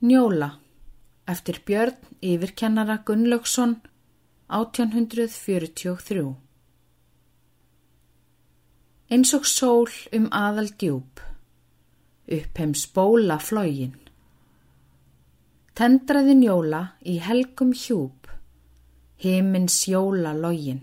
Njóla eftir Björn yfirkennara Gunnlaugsson 1843 Eins og sól um aðal djúb, uppheim spóla flógin. Tendraði njóla í helgum hjúp, heiminn sjóla login.